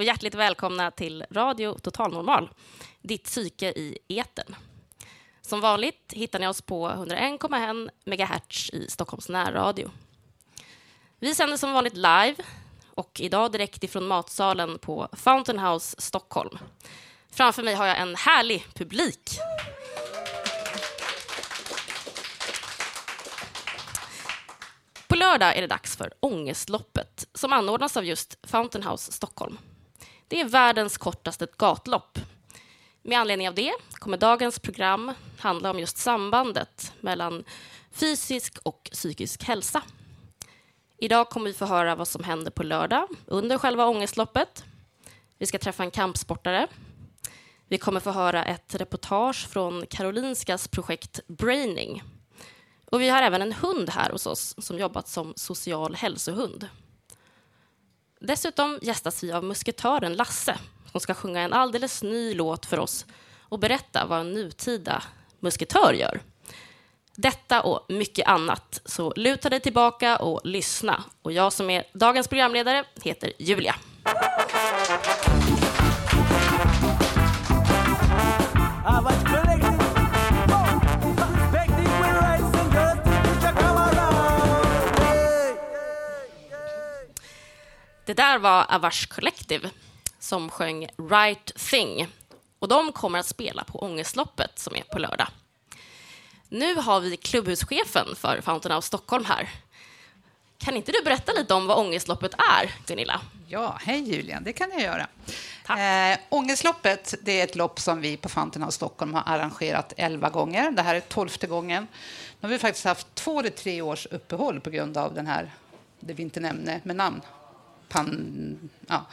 Och hjärtligt välkomna till Radio Total Normal, ditt psyke i eten. Som vanligt hittar ni oss på 101,1 MHz i Stockholms närradio. Vi sänder som vanligt live och idag direkt ifrån matsalen på Fountain House Stockholm. Framför mig har jag en härlig publik. På lördag är det dags för Ångestloppet som anordnas av just Fountain House Stockholm. Det är världens kortaste gatlopp. Med anledning av det kommer dagens program handla om just sambandet mellan fysisk och psykisk hälsa. Idag kommer vi få höra vad som händer på lördag under själva ångestloppet. Vi ska träffa en kampsportare. Vi kommer få höra ett reportage från Karolinskas projekt Braining och vi har även en hund här hos oss som jobbat som social hälsohund. Dessutom gästas vi av musketören Lasse som ska sjunga en alldeles ny låt för oss och berätta vad en nutida musketör gör. Detta och mycket annat, så luta dig tillbaka och lyssna. Och jag som är dagens programledare heter Julia. Där var Avash Collective som sjöng Right Thing. Och de kommer att spela på Ångestloppet som är på lördag. Nu har vi klubbhuschefen för Fountain of Stockholm här. Kan inte du berätta lite om vad Ångestloppet är, Gunilla? Ja, hej Julian, det kan jag göra. Äh, Ångestloppet det är ett lopp som vi på Fountain of Stockholm har arrangerat elva gånger. Det här är tolfte gången. Nu har vi faktiskt haft två eller tre års uppehåll på grund av den här, det vi inte nämner med namn, pan, ja.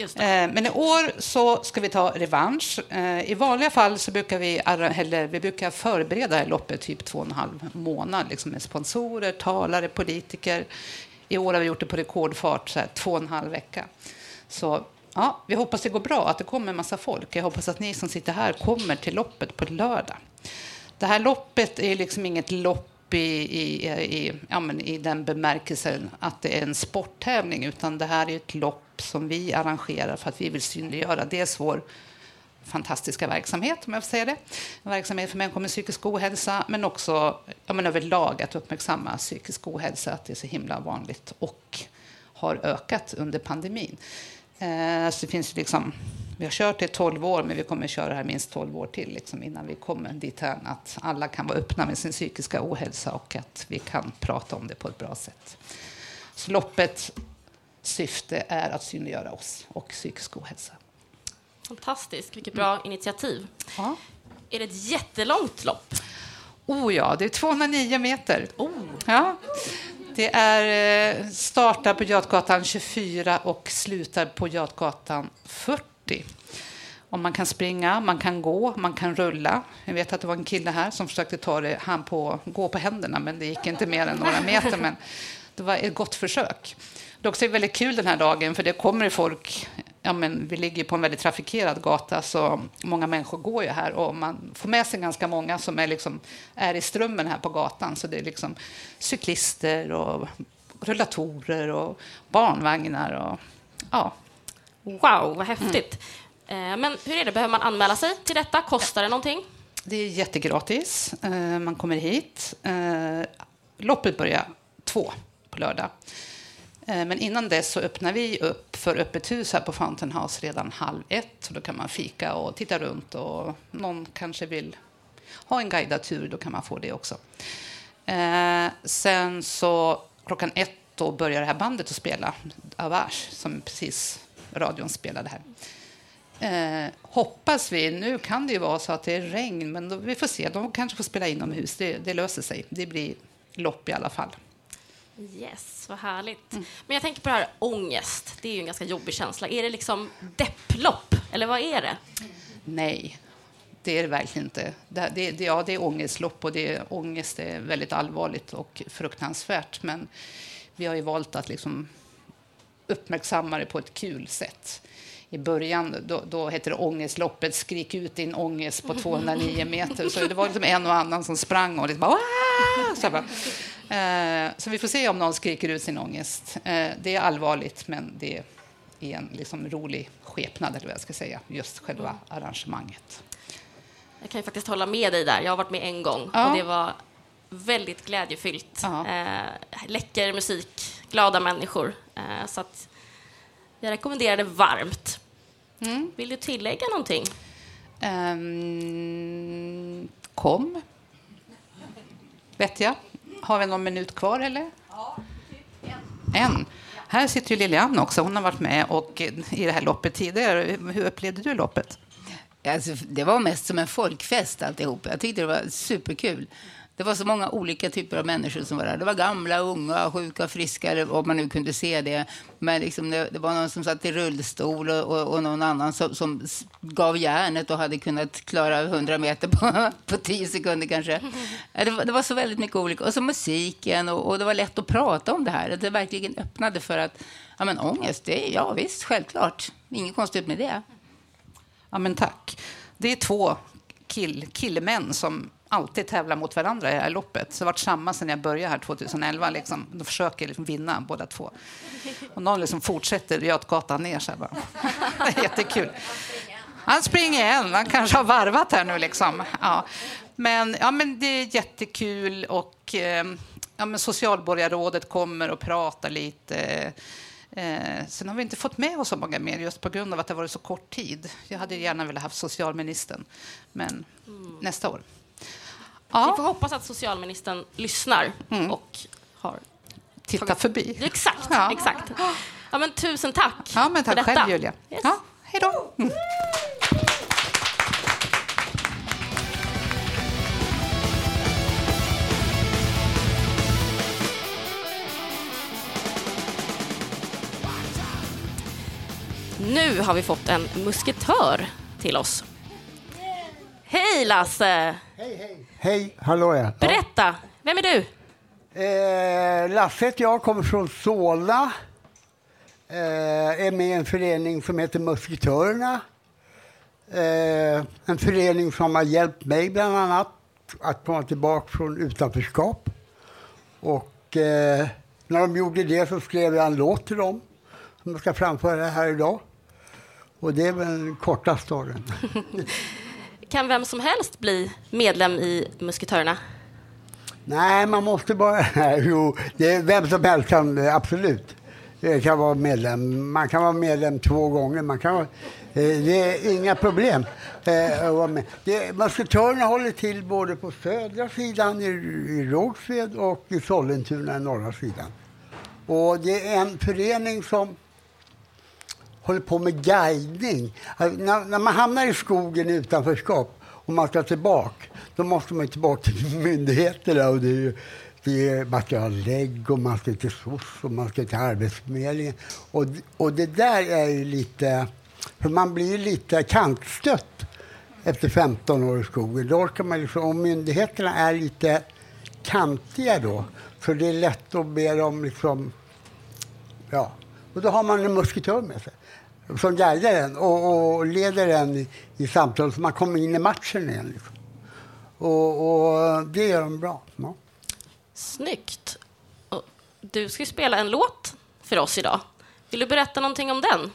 Eh, men i år så ska vi ta revansch. Eh, I vanliga fall så brukar vi, eller, vi brukar förbereda loppet typ två och en halv månad liksom med sponsorer, talare, politiker. I år har vi gjort det på rekordfart, så här, två och en halv vecka. Så ja, vi hoppas det går bra, att det kommer en massa folk. Jag hoppas att ni som sitter här kommer till loppet på lördag. Det här loppet är liksom inget lopp i, i, i, ja, men i den bemärkelsen att det är en sporttävling utan det här är ett lopp som vi arrangerar för att vi vill synliggöra dels vår fantastiska verksamhet, om jag får säga det. En verksamhet för människor med psykisk ohälsa, men också ja, men överlag att uppmärksamma psykisk ohälsa, att det är så himla vanligt och har ökat under pandemin. Eh, så det finns liksom vi har kört det i 12 år, men vi kommer köra här minst 12 år till liksom, innan vi kommer dit här, att alla kan vara öppna med sin psykiska ohälsa och att vi kan prata om det på ett bra sätt. Så loppets syfte är att synliggöra oss och psykisk ohälsa. Fantastiskt, vilket bra mm. initiativ. Ja. Är det ett jättelångt lopp? Oh ja, det är 209 meter. Oh. Ja. Det är eh, startar på Götgatan 24 och slutar på Götgatan 40. 40. Och man kan springa, man kan gå, man kan rulla. Jag vet att det var en kille här som försökte ta det, han på, gå på händerna, men det gick inte mer än några meter. Men det var ett gott försök. Det är också väldigt kul den här dagen, för det kommer folk... Ja, men vi ligger på en väldigt trafikerad gata, så många människor går ju här. Och man får med sig ganska många som är, liksom, är i strömmen här på gatan. Så det är liksom cyklister och rullatorer och barnvagnar. Och, ja, Wow, vad häftigt. Mm. Men hur är det, behöver man anmäla sig till detta? Kostar det någonting? Det är jättegratis. Eh, man kommer hit. Eh, loppet börjar två på lördag. Men innan dess så öppnar vi upp för öppet hus här på Fountain House redan halv ett. Då kan man fika och titta runt och någon kanske vill ha en guidad tur, då kan man få det också. Sen så klockan ett då börjar det här bandet att spela, Avage, som precis radion spelade här. Eh, hoppas vi. Nu kan det ju vara så att det är regn, men då, vi får se. De kanske får spela inomhus. Det, det löser sig. Det blir lopp i alla fall. Yes, vad härligt. Mm. Men jag tänker på det här ångest. Det är ju en ganska jobbig känsla. Är det liksom depplopp, eller vad är det? Nej, det är det verkligen inte. Det, det, ja, det är ångestlopp och det, ångest är väldigt allvarligt och fruktansvärt. Men vi har ju valt att liksom uppmärksamma det på ett kul sätt. I början då, då hette det ångestloppet, skrik ut din ångest på 209 meter. Så det var liksom en och annan som sprang och liksom bara, så, bara. Eh, så vi får se om någon skriker ut sin ångest. Eh, det är allvarligt, men det är en liksom rolig skepnad, eller vad jag ska säga, just själva arrangemanget. Jag kan ju faktiskt hålla med dig där. Jag har varit med en gång ja. och det var väldigt glädjefyllt. Eh, läcker musik, glada människor. Eh, så att jag rekommenderar det varmt. Mm. Vill du tillägga någonting? Um, kom. Vet jag. Har vi någon minut kvar, eller? Ja, en. en. Här sitter ju Lilian också. Hon har varit med och i det här loppet tidigare. Hur upplevde du loppet? Alltså, det var mest som en folkfest alltihop. Jag tyckte det var superkul. Det var så många olika typer av människor som var där. Det var gamla, unga, sjuka, friska, om man nu kunde se det. Men liksom det, det, var någon som satt i rullstol och, och, och någon annan som, som, gav järnet och hade kunnat klara 100 meter på, på 10 sekunder kanske. Det var, det var så väldigt mycket olika. Och så musiken och, och, det var lätt att prata om det här. Det verkligen öppnade för att, ja men ångest, det är, ja visst, självklart. Inget konstigt med det. Ja men tack. Det är två kill, killmän som alltid tävlar mot varandra i det här loppet. Så det har varit samma sedan jag började här 2011. Liksom. De försöker liksom vinna båda två. Och någon liksom fortsätter Götgatan ner. Så här bara. Det är jättekul. Han springer igen. Han kanske har varvat här nu. Liksom. Ja. Men, ja, men det är jättekul. Och, eh, ja, men socialborgarrådet kommer och pratar lite. Eh, sen har vi inte fått med oss så många mer just på grund av att det varit så kort tid. Jag hade gärna velat ha socialministern, men mm. nästa år. Ja. Vi får hoppas att socialministern lyssnar mm. och har tittat tagit... förbi. Exakt, ja. exakt. Ja, men tusen tack ja, men tack för detta. själv, Julia. Yes. Ja, hej då. Mm. Nu har vi fått en musketör till oss. Hej Lasse! Hej, hej. Hej, hallå ja. Berätta, vem är du? Eh, Lasse heter jag, kommer från Solna. Eh, är med i en förening som heter Musketörerna. Eh, en förening som har hjälpt mig bland annat att komma tillbaka från utanförskap. Och eh, när de gjorde det så skrev jag en låt till dem som jag ska framföra här idag. Och det är väl den korta storyn. kan vem som helst bli medlem i Musketörerna? Nej, man måste bara... jo, det är, vem som helst kan eh, absolut kan vara medlem. Man kan vara medlem två gånger. Man kan vara, eh, det är inga problem eh, att vara med. Det, musketörerna håller till både på södra sidan i, i Rågsved och i Sollentuna norra sidan. Och det är en förening som håller på med guidning. Alltså, när, när, man hamnar i skogen i utanförskap och man ska tillbaka, då måste man tillbaka till myndigheterna. Och det är, det är, man ska ha lägg och man ska till SOS och man ska till Arbetsförmedlingen. Och, och det där är ju lite... För man blir lite kantstött efter 15 år i skogen. Då kan man liksom, och myndigheterna är lite kantiga då. Så det är lätt att be dem liksom... Ja. Och då har man en musketör med sig som guidar en och, och leder en i, i samtal så man kommer in i matchen igen. Liksom. Och, och, det gör de bra. Ja. Snyggt. Och du ska spela en låt för oss idag. Vill du berätta någonting om den?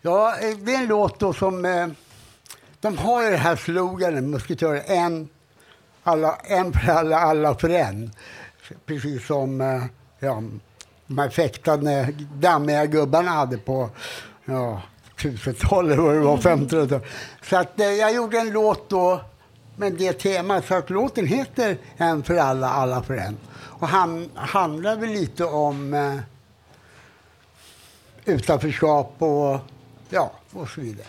Ja, eh, det är en låt då som... Eh, de har ju det här sloganen, musketörer, en, alla, en för alla, alla för en. Precis som eh, ja, de här fäktande, dammiga gubbarna hade på ja, 1000-talet vad det var, 1500-talet. Så att, eh, jag gjorde en låt då med det temat. Så att låten heter En för alla, alla för en. Och han handlar väl lite om eh, utanförskap och, ja, och så vidare.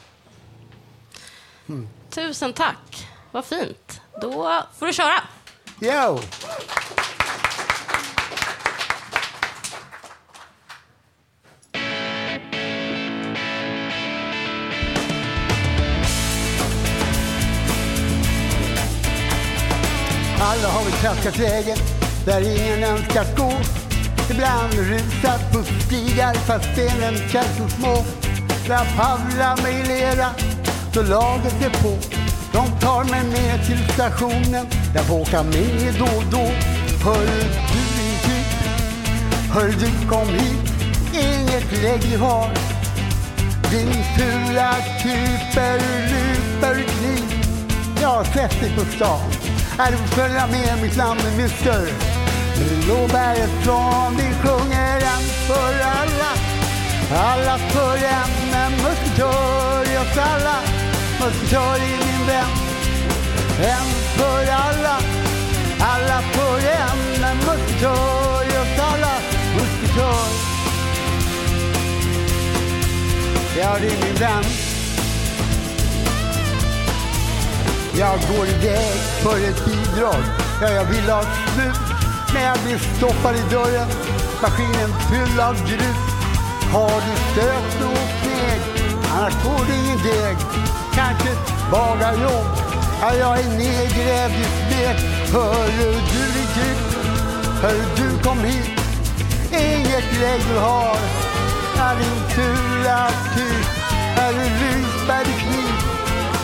Mm. Tusen tack. Vad fint. Då får du köra. Jo. Traskat vägen där ingen önskat gå. Ibland rusat på stigar fast stenen känns så små. Rapavla pavlar mig lera så laget är på. De tar mig med till stationen, jag får åka med då och då. Hör du din typ, hör du kom hit, inget lägg du har. Din fula kuper, luper, kniv. Jag har sett dig på stan. Här du får följa med, mitt namn är Mr. Blåbäret från vi sjunger en för alla. Alla för en, en musketör i oss alla. Musketör i min vän. En för alla. Alla för en, en musketör i oss alla. Musketör. Ja, det är min vän. Jag går iväg för ett bidrag. Ja, jag vill ha slut när jag blir stoppad i dörren. Maskinen fylld av grus. Har du stött och kneg, annars får du ingen deg. Kanske bagarjobb. Ja, jag är nedgrävd i smet. Hörru du din typ, hörru du kom hit. Inget lägg du har. Ja, din fula typ. Hörru, du bär du kniv?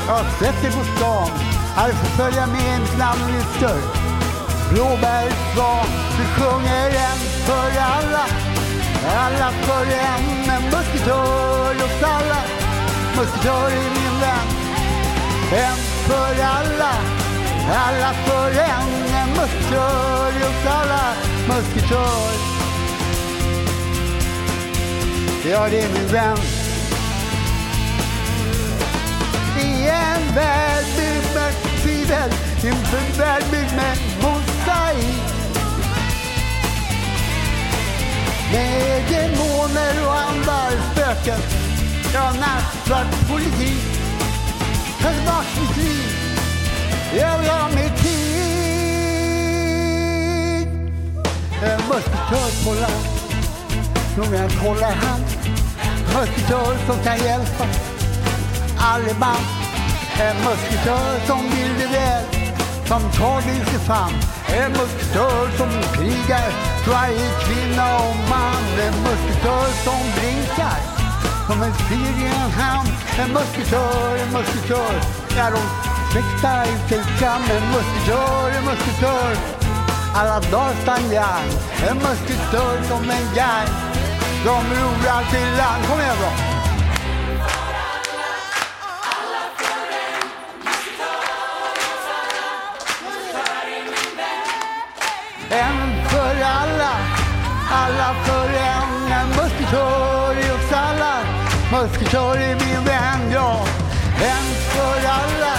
Jag har sett dig på stan. här får följa med en namn är större. Blåbärssvan, du sjunger en för alla. Alla för en, en musketör åt alla. Musketör är min vän. En för alla. Alla för en, en musketör åt alla. Musketör. Ja, det är min vän. En värld byggd med tvivel, inför en värld byggd med mosaik. Med demoner och andar, spöken, ja, nattsvart politik. Ta tillbaks mitt liv, jag vill ha mer tid. En musketör på land, Som jag kollar hand. hand. Musketör som kan hjälpa alleman. En musketör som vill det väl, som tar dig fram. En musketör som krigar för varje kvinna och man. En musketör som blinkar som en fyr i en hamn. En musketör, en musketör. när de fäktar ut sig fram. En musketör, en musketör. Alla dagar stanjar. En musketör som en järn, De ror allt i land. Kom igen då! Alla för en. En musketör i oss alla. Musketör är min vän, ja. En för alla,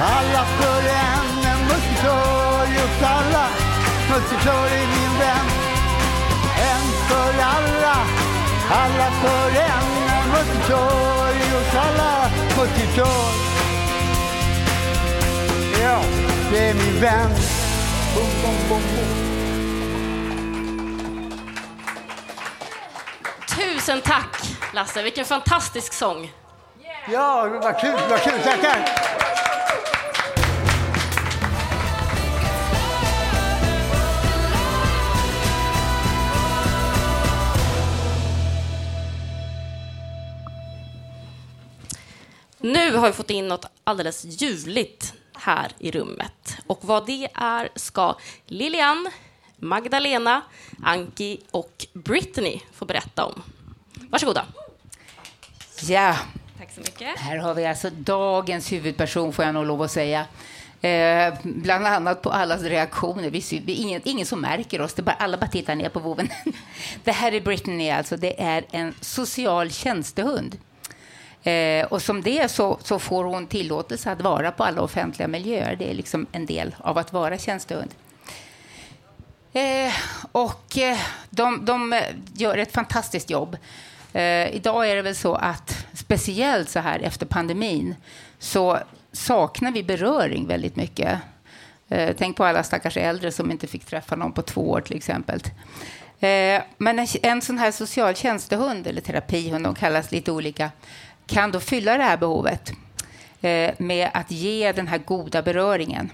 alla för en. En musketör i oss alla. Musketör är min vän. En för alla, alla för en. En musketör i oss alla. Musketör. Ja, det är min vän. Boom, boom, boom, boom. Tusen tack, Lasse. Vilken fantastisk sång. Ja, vad kul, vad kul. Tackar. Nu har vi fått in något alldeles ljuvligt här i rummet. Och vad det är ska Lilian, Magdalena, Anki och Brittany få berätta om. Varsågoda. Ja, Tack så mycket. här har vi alltså dagens huvudperson, får jag nog lov att säga. Eh, bland annat på allas reaktioner. Vi, är ingen, ingen som märker oss, det är bara, alla bara tittar ner på voven. Det här är Brittany, alltså. Det är en social tjänstehund. Eh, och som det så, så får hon tillåtelse att vara på alla offentliga miljöer. Det är liksom en del av att vara tjänstehund. Eh, och eh, de, de eh, gör ett fantastiskt jobb. Eh, idag är det väl så att speciellt så här efter pandemin så saknar vi beröring väldigt mycket. Eh, tänk på alla stackars äldre som inte fick träffa någon på två år till exempel. Eh, men en, en sån här social tjänstehund eller terapihund, de kallas lite olika, kan då fylla det här behovet eh, med att ge den här goda beröringen.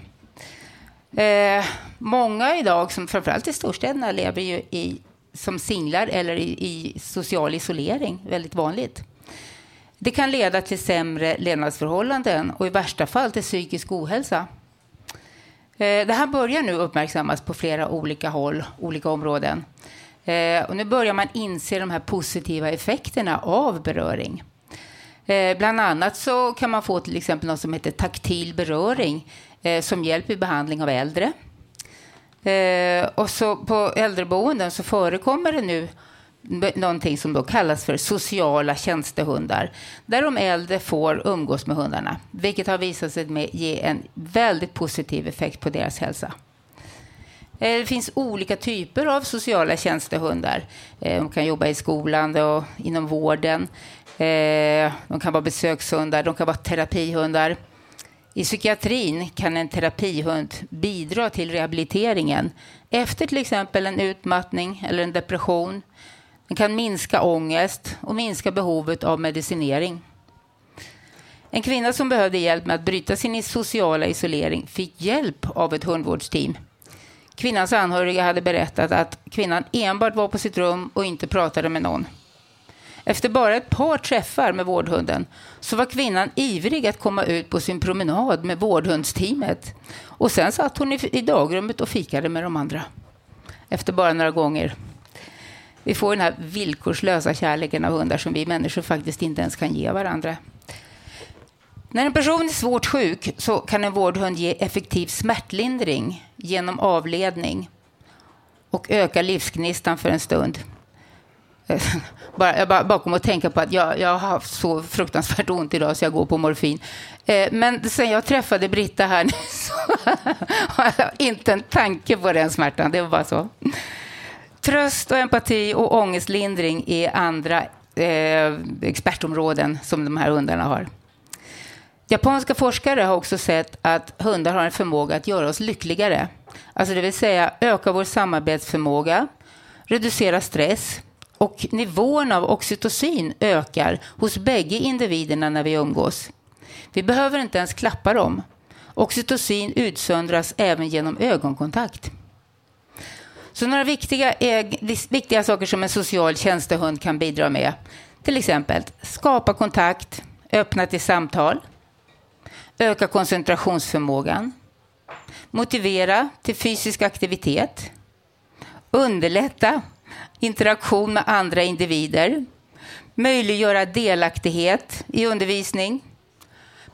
Eh, många idag, som framförallt i storstäderna, lever ju i, som singlar eller i, i social isolering. Väldigt vanligt. Det kan leda till sämre levnadsförhållanden och i värsta fall till psykisk ohälsa. Eh, det här börjar nu uppmärksammas på flera olika håll, olika områden. Eh, och nu börjar man inse de här positiva effekterna av beröring. Eh, bland annat så kan man få till exempel något som heter taktil beröring som hjälp i behandling av äldre. Eh, och så på äldreboenden så förekommer det nu någonting som då kallas för sociala tjänstehundar, där de äldre får umgås med hundarna, vilket har visat sig med ge en väldigt positiv effekt på deras hälsa. Eh, det finns olika typer av sociala tjänstehundar. Eh, de kan jobba i skolan och inom vården. De kan vara besökshundar, de kan vara terapihundar. I psykiatrin kan en terapihund bidra till rehabiliteringen efter till exempel en utmattning eller en depression den kan minska ångest och minska behovet av medicinering. En kvinna som behövde hjälp med att bryta sin sociala isolering fick hjälp av ett hundvårdsteam. Kvinnans anhöriga hade berättat att kvinnan enbart var på sitt rum och inte pratade med någon. Efter bara ett par träffar med vårdhunden så var kvinnan ivrig att komma ut på sin promenad med vårdhundsteamet. Och sen satt hon i dagrummet och fikade med de andra. Efter bara några gånger vi får den här villkorslösa kärleken av hundar som vi människor faktiskt inte ens kan ge varandra. När en person är svårt sjuk så kan en vårdhund ge effektiv smärtlindring genom avledning och öka livsgnistan för en stund. Eh, bara, jag bara, bara kom att tänka på att jag, jag har haft så fruktansvärt ont idag så jag går på morfin. Eh, men sen jag träffade Britta här nu så har jag inte en tanke på den smärtan. Det var bara så. Tröst och empati och ångestlindring är andra eh, expertområden som de här hundarna har. Japanska forskare har också sett att hundar har en förmåga att göra oss lyckligare. Alltså det vill säga öka vår samarbetsförmåga, reducera stress och nivån av oxytocin ökar hos bägge individerna när vi umgås. Vi behöver inte ens klappa dem. Oxytocin utsöndras även genom ögonkontakt. Så några viktiga, viktiga saker som en social tjänstehund kan bidra med. Till exempel skapa kontakt, öppna till samtal, öka koncentrationsförmågan, motivera till fysisk aktivitet, underlätta interaktion med andra individer, möjliggöra delaktighet i undervisning,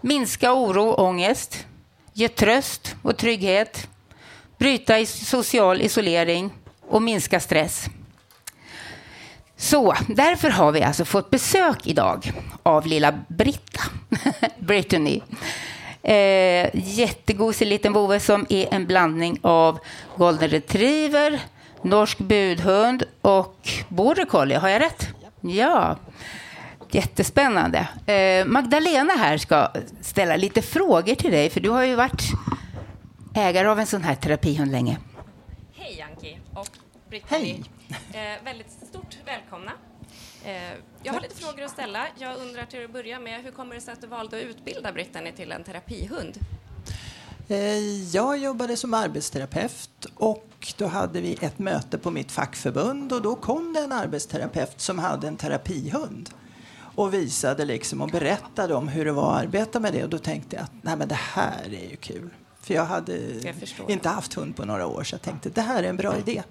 minska oro och ångest, ge tröst och trygghet, bryta social isolering och minska stress. Så därför har vi alltså fått besök idag av lilla Britta, Brittany. Eh, jättegosig liten vovve som är en blandning av golden retriever, norsk budhund och border collie. Har jag rätt? Ja. Jättespännande. Eh, Magdalena här ska ställa lite frågor till dig, för du har ju varit ägare av en sån här terapihund länge. Hej Anki och Britt-Marie. Eh, väldigt stort välkomna. Eh, jag har lite frågor att ställa. Jag undrar till att börja med, hur kommer det sig att du valde att utbilda Brittany till en terapihund? Eh, jag jobbade som arbetsterapeut och då hade vi ett möte på mitt fackförbund och då kom det en arbetsterapeut som hade en terapihund och visade liksom och berättade om hur det var att arbeta med det och då tänkte jag att nej men det här är ju kul. För jag hade jag inte haft hund på några år så jag tänkte det här är en bra idé.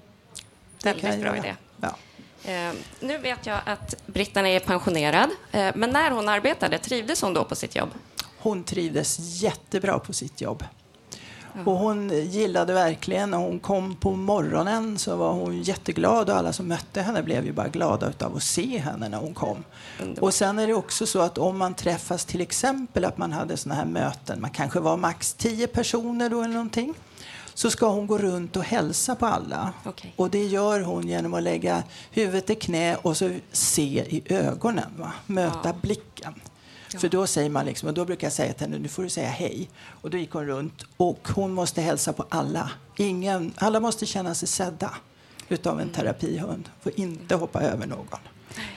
Väldigt bra idé. Ja. Eh, nu vet jag att Brittan är pensionerad, eh, men när hon arbetade, trivdes hon då på sitt jobb? Hon trivdes jättebra på sitt jobb. Och hon gillade verkligen, när hon kom på morgonen så var hon jätteglad och alla som mötte henne blev ju bara glada av att se henne när hon kom. Och sen är det också så att om man träffas till exempel att man hade såna här möten, man kanske var max tio personer då eller någonting så ska hon gå runt och hälsa på alla. Okay. Och det gör hon genom att lägga huvudet i knä och så se i ögonen, va? möta ja. blicken. Ja. För då säger man liksom, och då brukar jag säga till henne, nu får du säga hej. Och då gick hon runt och hon måste hälsa på alla. Ingen, alla måste känna sig sedda utav en terapihund. Får inte hoppa över någon.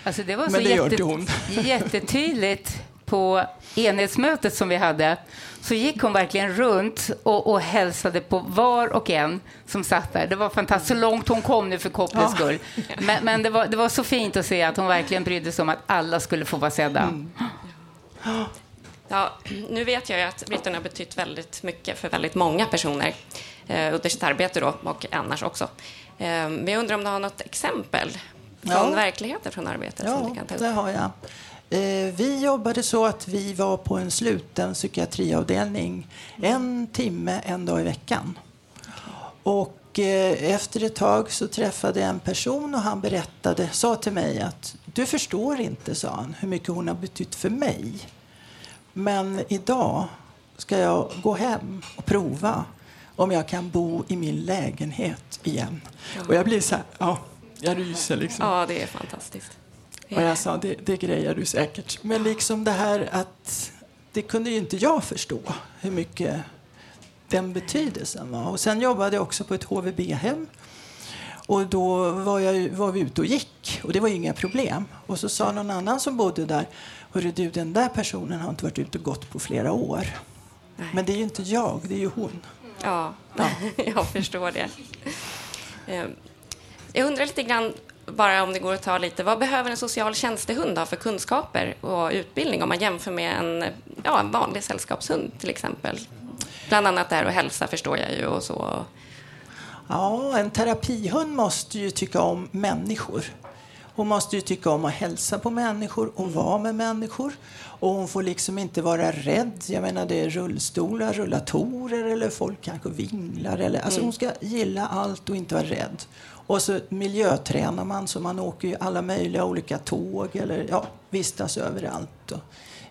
Alltså det var Men så det jätte, jättetydligt på enhetsmötet som vi hade så gick hon verkligen runt och, och hälsade på var och en som satt där. Det var fantastiskt, så långt hon kom nu för koppels skull. Men, men det, var, det var så fint att se att hon verkligen brydde sig om att alla skulle få vara sedda. Mm. Ja, nu vet jag ju att Britterna har betytt väldigt mycket för väldigt många personer eh, under sitt arbete då, och annars också. Eh, men jag undrar om du har något exempel från Ja. verkligheten från arbetet som Ja, du kan ta upp? det har jag. Eh, Vi jobbade så att vi var på en sluten psykiatriavdelning en timme, en dag i veckan. Och eh, efter ett tag så träffade jag en person och han berättade, sa till mig att du förstår inte, sa han, hur mycket hon har betytt för mig. Men idag ska jag gå hem och prova om jag kan bo i min lägenhet igen. Och jag blir så här, ja, jag ryser liksom. Ja, det är fantastiskt. Och jag sa, det, det grejer du säkert. Men liksom det här att det kunde ju inte jag förstå hur mycket den betydelsen var. Och sen jobbade jag också på ett HVB-hem. Och då var, jag, var vi ute och gick och det var inga problem. Och så sa någon annan som bodde där, Hörru du, den där personen har inte varit ute och gått på flera år. Men det är ju inte jag, det är ju hon. Ja, jag förstår det. Eh, Jag undrar lite grann, bara om det går att ta lite, vad behöver en social tjänstehund ha för kunskaper och utbildning om man jämför med en, ja, en vanlig sällskapshund till exempel? Bland annat där att hälsa förstår jag ju och så. Ja, en terapihund måste ju tycka om människor. Hon måste ju tycka om att hälsa på människor och vara med människor. Och hon får liksom inte vara rädd. Jag menar det är rullstolar, rullatorer eller folk kanske vinglar. Eller, alltså hon ska gilla allt och inte vara rädd. Och så miljötränar man så man åker ju alla möjliga olika tåg eller ja, vistas överallt. Och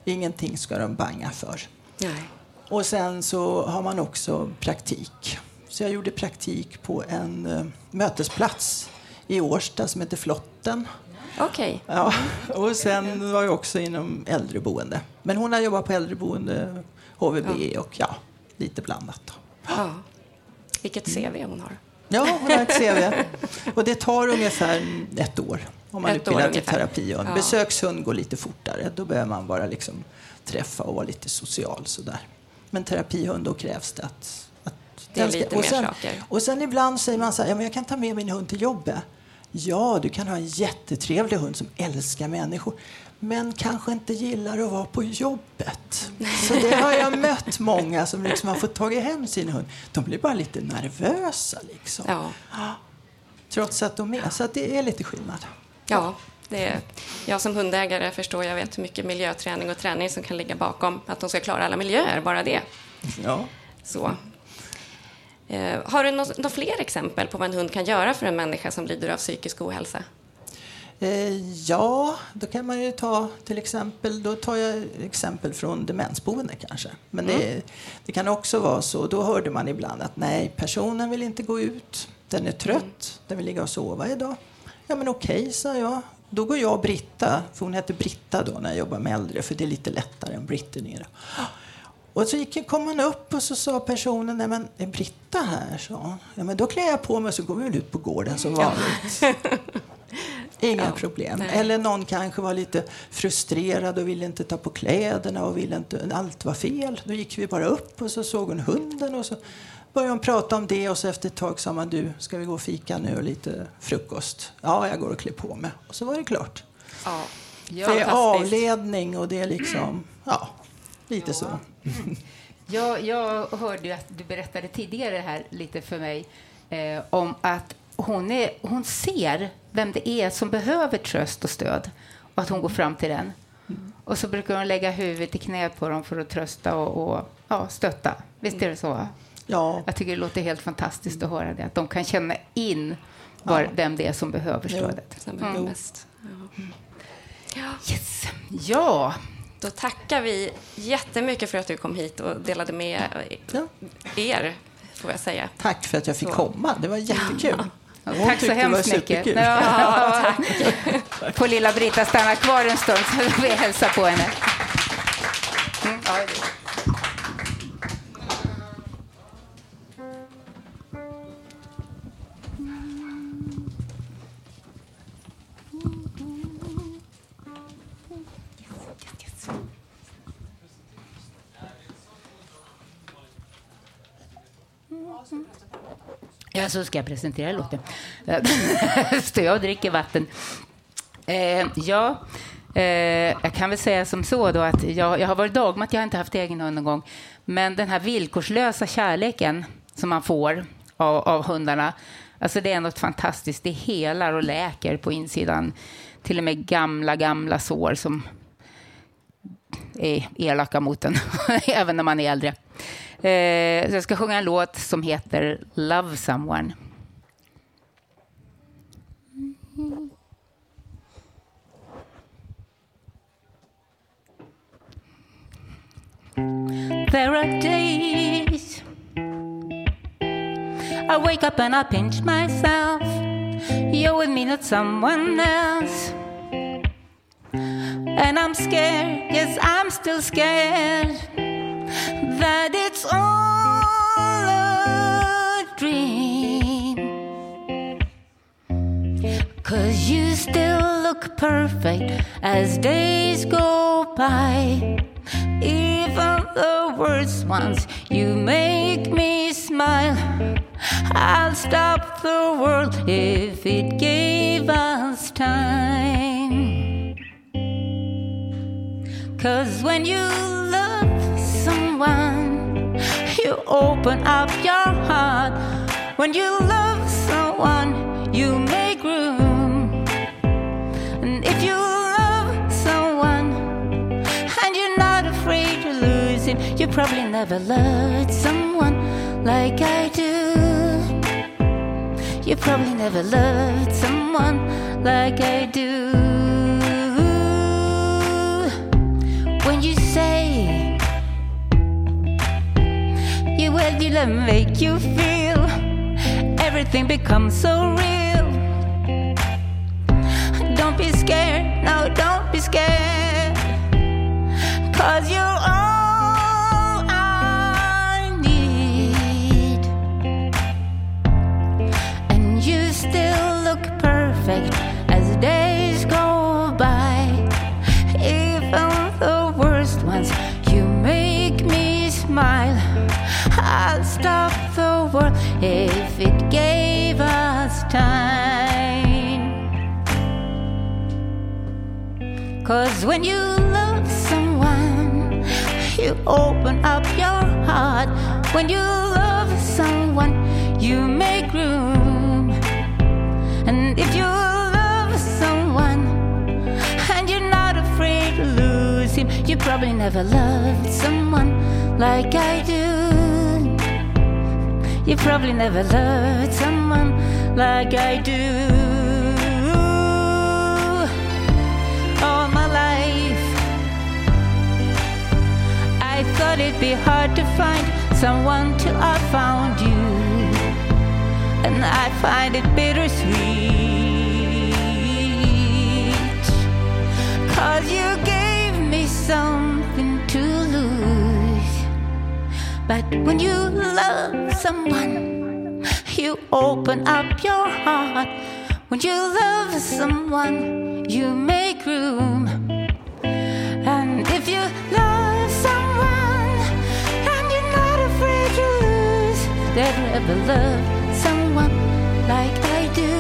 ingenting ska de banga för. Nej. Och sen så har man också praktik. Så jag gjorde praktik på en eh, mötesplats i Årsta som heter Flotten. Okej. Ja, och sen var jag också inom äldreboende. Men hon har jobbat på äldreboende, HVB och ja, lite blandat. Då. Ja. Vilket CV hon har. Ja, hon har ett CV. Och det tar ungefär ett år om man Ett utbildar till ungefär. terapihund. Ja. Besökshund går lite fortare. Då behöver man bara liksom träffa och vara lite social sådär. Men terapihund, då krävs det att... Det är lite och mer sen, saker. Och sen ibland säger man så här, ja, men jag kan ta med min hund till jobbet. Ja, du kan ha en jättetrevlig hund som älskar människor men kanske inte gillar att vara på jobbet. Så det har jag mött många som liksom har fått tagit hem sin hund. De blir bara lite nervösa liksom. Ja. Trots att de är. Så det är lite skillnad. Ja, det är, jag som hundägare förstår, jag vet hur mycket miljöträning och träning som kan ligga bakom att de ska klara alla miljöer, bara det. Ja. Så. Eh, har du några några fler exempel på vad en hund kan göra för en människa som lider av psykisk ohälsa? Eh, ja, då kan man ju ta till exempel, då tar jag exempel från demensboende kanske. Men det, det kan också vara så, då hörde man ibland att nej, personen vill inte gå ut, den är trött, den vill ligga och sova idag. Ja men okej, sa jag. Då går jag och Britta, för hon hette Britta då när jag jobbade med äldre, för det är lite lättare än Brittany. Och så gick, kom han upp och så sa personen, nej men är Britta här? Så. Ja men då klär jag på mig så går vi väl ut på gården som vanligt. Inga problem. nej. Eller någon kanske var lite frustrerad och ville inte ta på kläderna och ville inte, allt var fel. Då gick vi bara upp och så såg hon hunden och så började hon prata om det och så efter ett tag sa man du, ska vi gå och fika nu och lite frukost? Ja, jag går och klär på mig. Och så var det klart. Ja, Det är avledning och det är liksom, ja, lite så. Jag, jag hörde ju att du berättade tidigare här lite för mig eh, om att hon, är, hon ser vem det är som behöver tröst och stöd och att hon går fram till den. Och så brukar hon lägga huvudet i knät på dem för att trösta och, och ja, stötta. Visst är det så? Ja, Jag tycker det låter helt fantastiskt att höra det. Att de kan känna in var, vem det är som behöver stödet. Som mest. Ja. Yes. Ja, Då tackar vi jättemycket för att du kom hit och delade med Ja. er, får jag säga. tack för att jag fick Så. komma. Det var jättekul. Hon tack så hemskt mycket. Ja, Får lilla Britta stanna kvar en stund så vi hälsa på henne. Mm, ja, så ska jag presentera låten. Står jag och dricker vatten. Eh, ja, eh, jag kan väl säga som så då att jag, jag har varit dagmat, jag har inte haft egen hund någon gång. Men den här villkorslösa kärleken som man får av, av hundarna, alltså det är något fantastiskt. Det helar och läker på insidan. Till och med gamla, gamla sår som är elaka mot en, även när man är äldre. Eh, så jag ska sjunga en låt som heter Love someone. There are days I wake up and I pinch myself. You're with me, not someone else. And I'm scared, yes, I'm still scared that it's all a dream. Cause you still look perfect as days go by. Even the worst ones, you make me smile. I'll stop the world if it gave us time. Cause when you you open up your heart. When you love someone, you make room. And if you love someone and you're not afraid to lose him, you probably never loved someone like I do. You probably never loved someone like I do. When you say will you make you feel everything becomes so real. Don't be scared, no, don't be scared. Cause you're if it gave us time. Cause when you love someone, you open up your heart. When you love someone, you make room. And if you love someone and you're not afraid to lose him, you probably never loved someone like I do. You probably never loved someone like I do. All my life, I thought it'd be hard to find someone till I found you. And I find it bittersweet. Cause you gave me something But when you love someone, you open up your heart. When you love someone, you make room. And if you love someone and you're not afraid to lose, that ever loved someone like I do.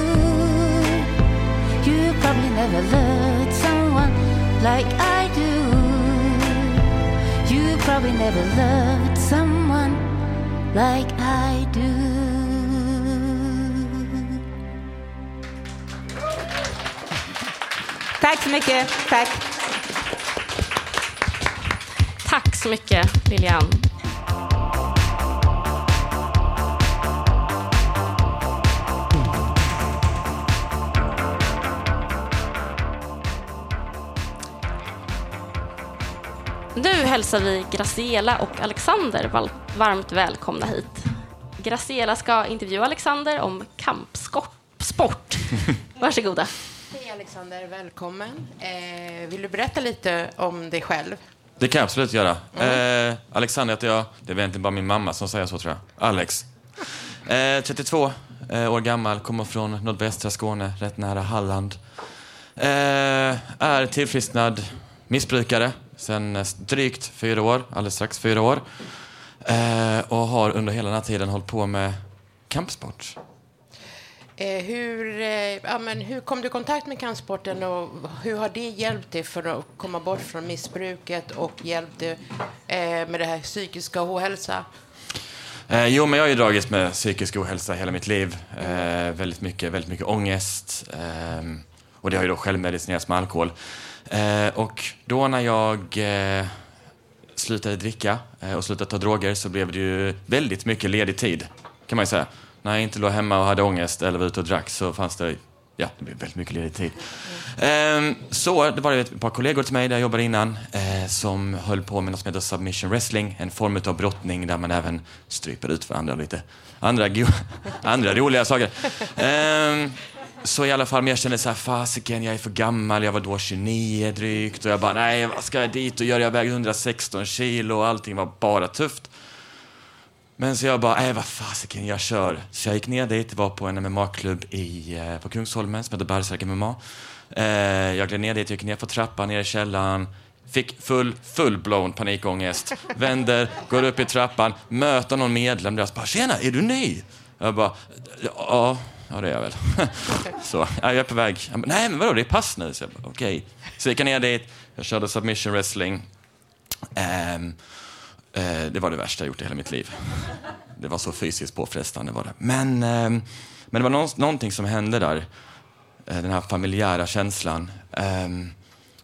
You probably never loved someone like I do. You probably never loved someone like I do. Tack så mycket. Tack. Tack så mycket, Lilian. Nu hälsar vi Graciela och Alexander varmt välkomna hit. Graciela ska intervjua Alexander om kampsport. Varsågoda. Hej Alexander, välkommen. Eh, vill du berätta lite om dig själv? Det kan jag absolut göra. Eh, Alexander heter jag. Det är egentligen bara min mamma som säger så, tror jag. Alex. Eh, 32 eh, år gammal, kommer från nordvästra Skåne, rätt nära Halland. Eh, är tillfrisknad missbrukare sen eh, drygt fyra år, alldeles strax fyra år. Eh, och har under hela den här tiden hållit på med kampsport. Eh, hur, eh, ja, men hur kom du i kontakt med kampsporten och hur har det hjälpt dig för att komma bort från missbruket och hjälpt dig eh, med det här psykiska ohälsa? Eh, jo, men jag har ju dragits med psykisk ohälsa hela mitt liv. Eh, väldigt, mycket, väldigt mycket ångest. Eh, och det har ju då självmedicinerats med alkohol. Eh, och då när jag eh, slutade dricka eh, och slutade ta droger så blev det ju väldigt mycket ledig tid, kan man ju säga. När jag inte låg hemma och hade ångest eller var ute och drack så fanns det Ja, det blev väldigt mycket ledig tid. Ehm, så det var ett par kollegor till mig där jag jobbade innan eh, som höll på med något som heter submission wrestling, en form av brottning där man även stryper ut varandra och lite andra, andra roliga saker. Ehm, så i alla fall, men jag kände så här, fasiken, jag är för gammal, jag var då 29 drygt och jag bara, nej, vad ska jag dit och göra? Jag vägde 116 kilo och allting var bara tufft. Men så jag bara, nej vad fasiken, jag kör. Så jag gick ner dit, var på en MMA-klubb i, eh, på Kungsholmen som heter Bergsärk MMA. Eh, jag gled ner dit, gick ner på trappan, ner i källaren. Fick full, full-blown panikångest. Vänder, går upp i trappan, möter någon medlem där och bara, tjena, är du ny? Jag bara, ja, ja det är jag väl. så, ja, jag är på väg. Bara, nej men vadå, det är pass nu. Så jag bara, okej. Så gick jag ner dit, jag körde submission wrestling. Ehm, Eh, det var det värsta jag gjort i hela mitt liv. Det var så fysiskt påfrestande. Var det. Men, eh, men det var nå någonting som hände där. Eh, den här familjära känslan. Eh,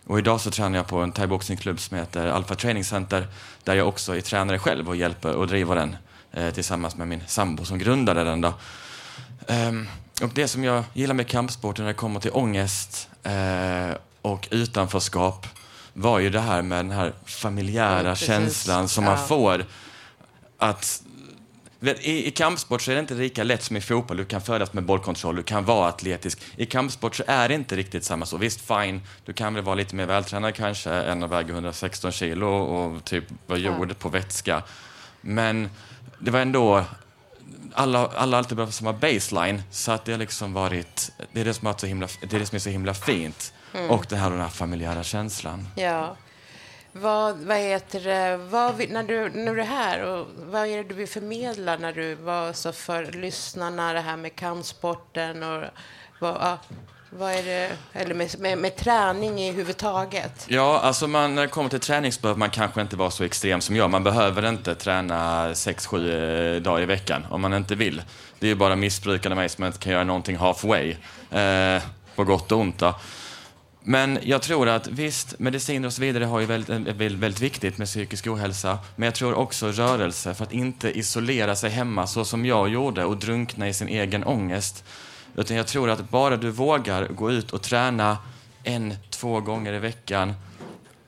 och idag så tränar jag på en thaiboxningsklubb som heter Alpha Training Center där jag också är tränare själv och hjälper och driver den eh, tillsammans med min sambo som grundade den. Då. Ehm, och det som jag gillar med kampsporten när det kommer till ångest eh, och utanförskap var ju det här med den här familjära Ja, känslan som man Ja. får. Att i, I kampsport så är det inte lika lätt som i fotboll. Du kan födas med bollkontroll, du kan vara atletisk. I kampsport så är det inte riktigt samma så. Visst, fine, du kan väl vara lite mer vältränad kanske än att väga 116 kilo och typ vara gjord på vätska. Men det var ändå alla, alla alltid behövt samma baseline, så att det har liksom varit, det är det som, varit så himla, det är det som är så himla fint. Mm. Och den här, den här familjära känslan. Ja. Vad, vad heter det, vad, vill- när, du, när du är här, och vad är det du vill förmedla när du var så för lyssnarna, det här med kampsporten och vad, ja, vad är det, eller med, med, med träning i huvud taget? Ja, alltså man, när det kommer till träning så behöver man kanske inte vara så extrem som jag. Man behöver inte träna 6-7 eh, dagar i veckan om man inte vill. Det är ju bara missbrukande mig som inte kan göra någonting halfway. Eh, på gott och ont då. Men jag tror att visst, mediciner och så vidare har ju väldigt, eh, väldigt, väldigt viktigt med psykisk ohälsa. Men jag tror också rörelse för att inte isolera sig hemma så som jag gjorde och drunkna i sin egen ångest. Utan jag tror att bara du vågar gå ut och träna en, två gånger i veckan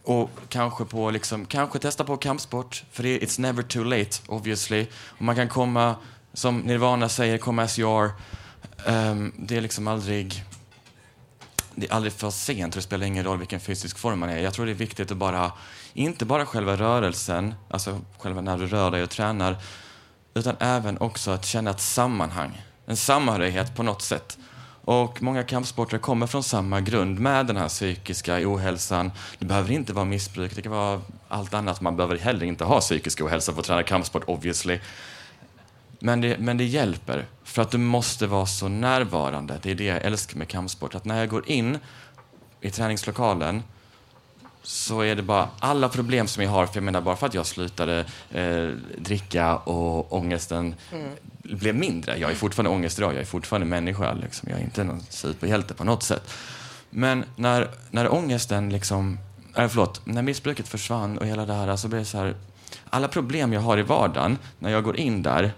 och kanske, på liksom, kanske testa på kampsport, för det, it's never too late obviously. Och man kan komma, som Nirvana säger, komma as you are. Um, det är liksom aldrig det är aldrig för sent och det spelar ingen roll vilken fysisk form man är. Jag tror det är viktigt att bara, inte bara själva rörelsen, alltså själva när du rör dig och tränar, utan även också att känna ett sammanhang, en samhörighet på något sätt. Och många kampsportare kommer från samma grund med den här psykiska ohälsan. Det behöver inte vara missbruk, det kan vara allt annat. Man behöver heller inte ha psykisk ohälsa för att träna kampsport, obviously. Men det, men det hjälper, för att du måste vara så närvarande. Det är det jag älskar med kampsport. Att när jag går in i träningslokalen så är det bara alla problem som jag har, för jag menar bara för att jag slutade eh, dricka och ångesten blev mindre. Jag är fortfarande ångest idag, jag är fortfarande människa. Liksom. Jag är inte någon superhjälte på något sätt. Men när, när ångesten liksom, äh, förlåt, när missbruket försvann och hela det här så blev det så här, alla problem jag har i vardagen, när jag går in där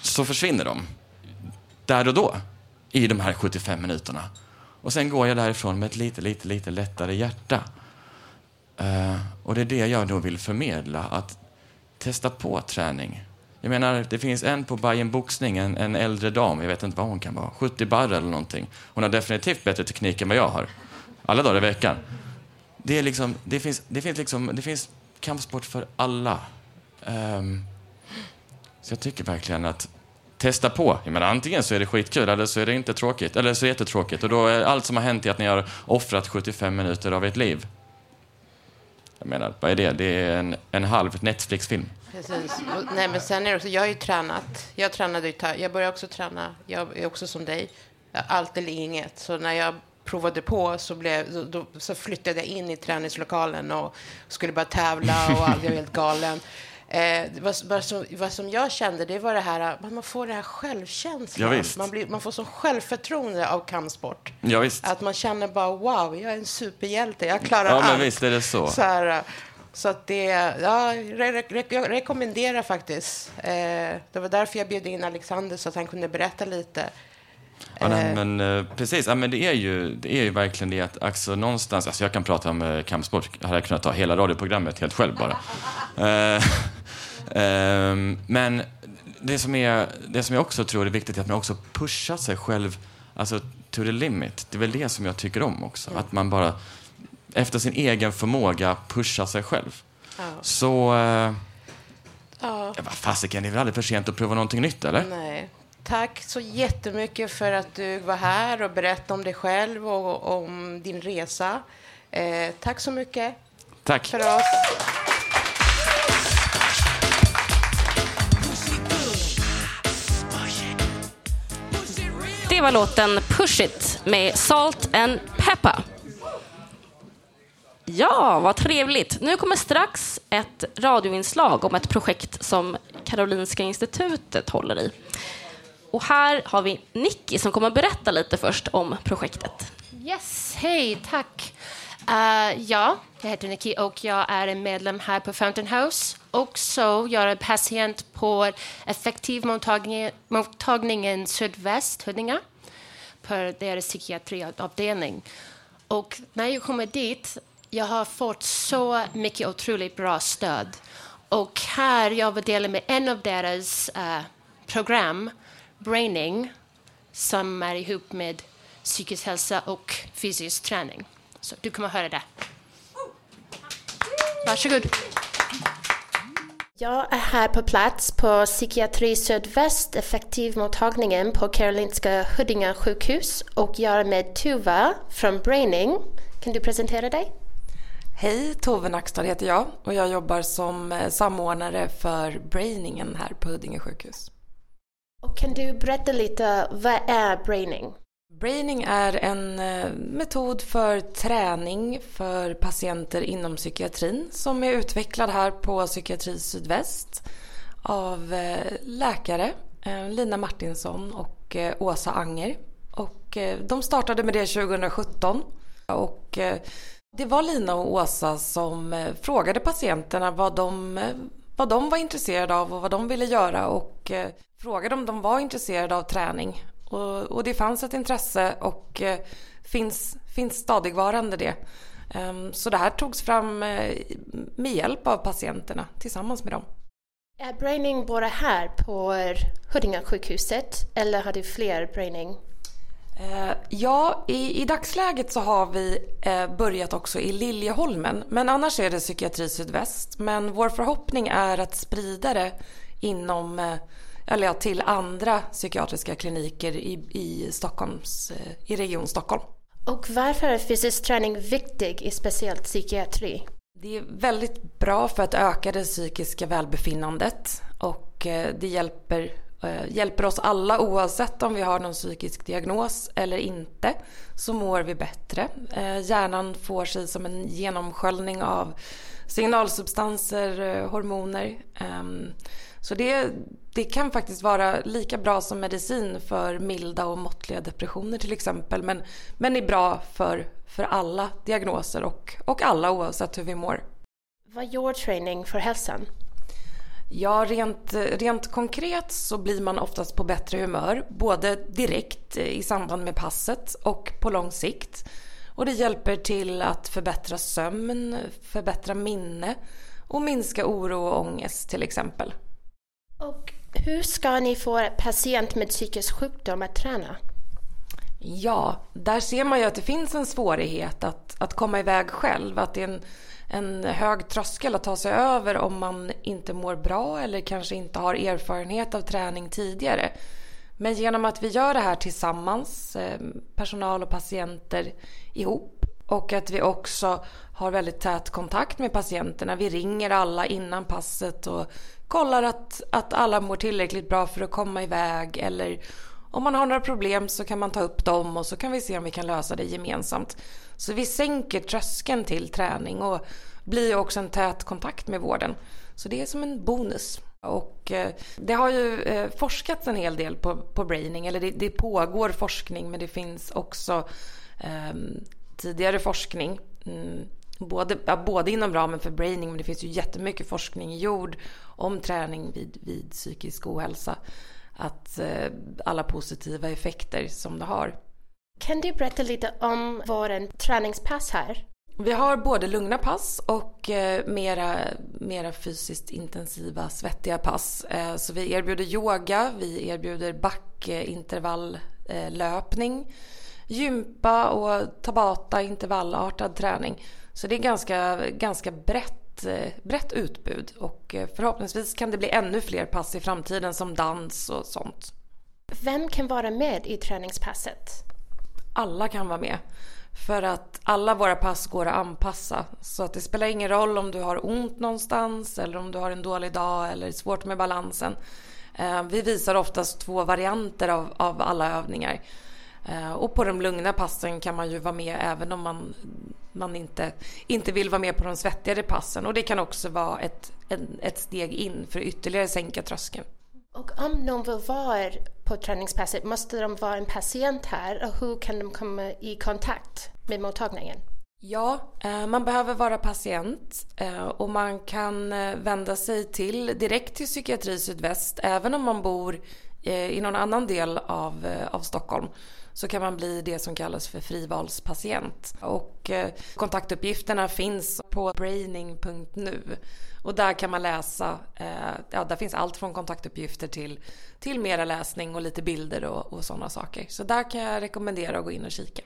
så försvinner de. Där och då. I de här 75 minuterna. Och sen går jag därifrån med ett lite, lite, lite lättare hjärta. Eh, och det är det jag då vill förmedla, att testa på träning. Jag menar, det finns en på Bayern Boxning, en, en äldre dam, jag vet inte vad hon kan vara, 70 barre eller någonting. Hon har definitivt bättre teknik än vad jag har. Alla dagar i veckan. Det, är liksom, det, finns, det, finns liksom, det finns kampsport för alla. Um, så jag tycker verkligen att testa på. Jag menar, antingen så är det skitkul eller så är det inte tråkigt. Eller så är det jättetråkigt. Och då är allt som har hänt i att ni har offrat 75 minuter av ert liv. Jag menar, vad är det? Det är en, en halv Netflix-film. Precis. Och, nej, men sen är det också, jag har ju tränat. Jag tränade ju, jag började också träna. Jag är också som dig. Allt eller inget. Så när jag provade på så, blev, då, så flyttade jag in i träningslokalen och skulle börja tävla och allt. Jag var helt galen. Eh, vad, vad, som, vad som jag kände, det var det här att man får det här självkänslan. Ja, man, blir, man får sån självförtroende av kampsport. Ja, visst. Att man känner bara wow, jag är en superhjälte, jag klarar Ja, allt. visst är det så. Så, här, så att det, ja, re, re, jag rekommenderar faktiskt. Eh, det var därför jag bjöd in Alexander så att han kunde berätta lite. Ja, nej, Eh. men eh, precis. Ja, men det är ju, det är ju verkligen det att alltså, någonstans, alltså jag kan prata om eh, kampsport, jag hade kunnat ta hela radioprogrammet helt själv bara. Eh, ehm, men det som, är, det som jag också tror är viktigt är att man också pushar sig själv, alltså to the limit. Det är väl det som jag tycker om också, att man bara efter sin egen förmåga pushar sig själv. Ja. Så, eh, Ja, ja, vad fasiken, det är väl aldrig för sent att prova någonting nytt, eller? nej. Tack så jättemycket för att du var här och berättade om dig själv och om din resa. Eh, tack så mycket Tack. för oss. Det var låten Push It med Salt and Pepper. Ja, vad trevligt. Nu kommer strax ett radioinslag om ett projekt som Karolinska institutet håller i. Och här har vi Nicky som kommer att berätta lite först om projektet. Yes, hej, tack. Uh, ja, jag heter Nikki och jag är en medlem här på Fountain House. Också jag är patient på effektivmottagningen mottagningen Sydväst, Huddinge, på deras psykiatriavdelning. Och när jag kommer dit, jag har fått så mycket otroligt bra stöd. Och här jag var del med en av deras uh, program, Braining, som är ihop med psykisk hälsa och fysisk träning. Så du kommer höra det. Varsågod. Jag är här på plats på Psykiatri Sydväst, effektivmottagningen på Karolinska Huddinge sjukhus och jag är med Tuva från Braining. Kan du presentera dig? Hej, Tove Nackstad heter jag och jag jobbar som eh, samordnare för Brainingen här på Huddinge sjukhus. Och kan du berätta lite, vad är Braining? Braining är en eh, metod för träning för patienter inom psykiatrin som är utvecklad här på Psykiatri Sydväst av eh, läkare eh, Lina Martinsson och Åsa Anger. Och de startade med det 2017 och det var Lina och Åsa som frågade patienterna vad de, vad de var intresserade av och vad de ville göra och eh, frågade om de var intresserade av träning. Och, och det fanns ett intresse och eh, finns, finns stadigvarande det. Ehm, så det här togs fram eh, med hjälp av patienterna tillsammans med dem. Är Braining bara här på eh, Huddinge sjukhuset eller har du fler Braining? Eh, Ja, i, i dagsläget så har vi eh, börjat också i Liljeholmen. Men annars är det Psykiatri Sydväst. Men vår förhoppning är att sprida det inom, eh, eller ja, till andra psykiatriska kliniker i, i, Stockholms, eh, i Region Stockholm. Och varför är fysisk träning viktig i speciellt psykiatri? Det är väldigt bra för att öka det psykiska välbefinnandet och det hjälper, Eh, hjälper oss alla oavsett om vi har någon psykisk diagnos eller inte så mår vi bättre. Eh, hjärnan får sig som en genomsköljning av signalsubstanser, eh, hormoner. Ehm, så det, det kan faktiskt vara lika bra som medicin för milda och måttliga depressioner till exempel men, men är bra för, för alla diagnoser och, och alla oavsett hur vi mår. Vad gör träning för hälsan? Ja, rent, rent konkret så blir man oftast på bättre humör, både direkt i samband med passet och på lång sikt. Och det hjälper till att förbättra sömn, förbättra minne och minska oro och ångest till exempel. Och hur ska ni få en patient med psykisk sjukdom att träna? Ja, där ser man ju att det finns en svårighet att, att komma iväg själv. Att det är en, en hög tröskel att ta sig över om man inte mår bra eller kanske inte har erfarenhet av träning tidigare. Men genom att vi gör det här tillsammans, eh, personal och patienter ihop, och att vi också har väldigt tät kontakt med patienterna. Vi ringer alla innan passet och kollar att, att alla mår tillräckligt bra för att komma iväg eller om man har några problem så kan man ta upp dem och så kan vi se om vi kan lösa det gemensamt. Så vi sänker tröskeln till träning och blir också en tät kontakt med vården. Så det är som en bonus. Och eh, det har ju eh, forskats en hel del på, på braining, eller det, det pågår forskning men det finns också eh, tidigare forskning. Mm, både, ja, både inom ramen för braining men det finns ju jättemycket forskning gjord om träning vid, vid psykisk ohälsa. Att eh, alla positiva effekter som det har. Kan du berätta lite om våren träningspass här? Vi har både lugna pass och eh, mera, mera fysiskt intensiva, svettiga pass. Eh, så vi erbjuder yoga, vi erbjuder backintervalllöpning, gympa och tabata, intervallartad träning. Så det är ganska, ganska brett, eh, brett utbud och förhoppningsvis kan det bli ännu fler pass i framtiden som dans och sånt. Vem kan vara med i träningspasset? Alla kan vara med. För att alla våra pass går att anpassa. Så att det spelar ingen roll om du har ont någonstans eller om du har en dålig dag eller svårt med balansen. Eh, vi visar oftast två varianter av, av alla övningar. Eh, och på de lugna passen kan man ju vara med även om man, man inte, inte vill vara med på de svettigare passen. Och det kan också vara ett, en, ett steg in för att ytterligare sänka tröskeln. Och om någon vill vara på träningspasset, måste de vara en patient här och hur kan de komma i kontakt med mottagningen? Ja, eh, man behöver vara patient eh, och man kan eh, vända sig till, direkt till Psykiatri Sydväst även om man bor i någon annan del av, av Stockholm så kan man bli det som kallas för frivalspatient. Och kontaktuppgifterna finns på braining.nu och där kan man läsa, eh, ja där finns allt från kontaktuppgifter till, till mera läsning och lite bilder och, och sådana saker. Så där kan jag rekommendera att gå in och kika.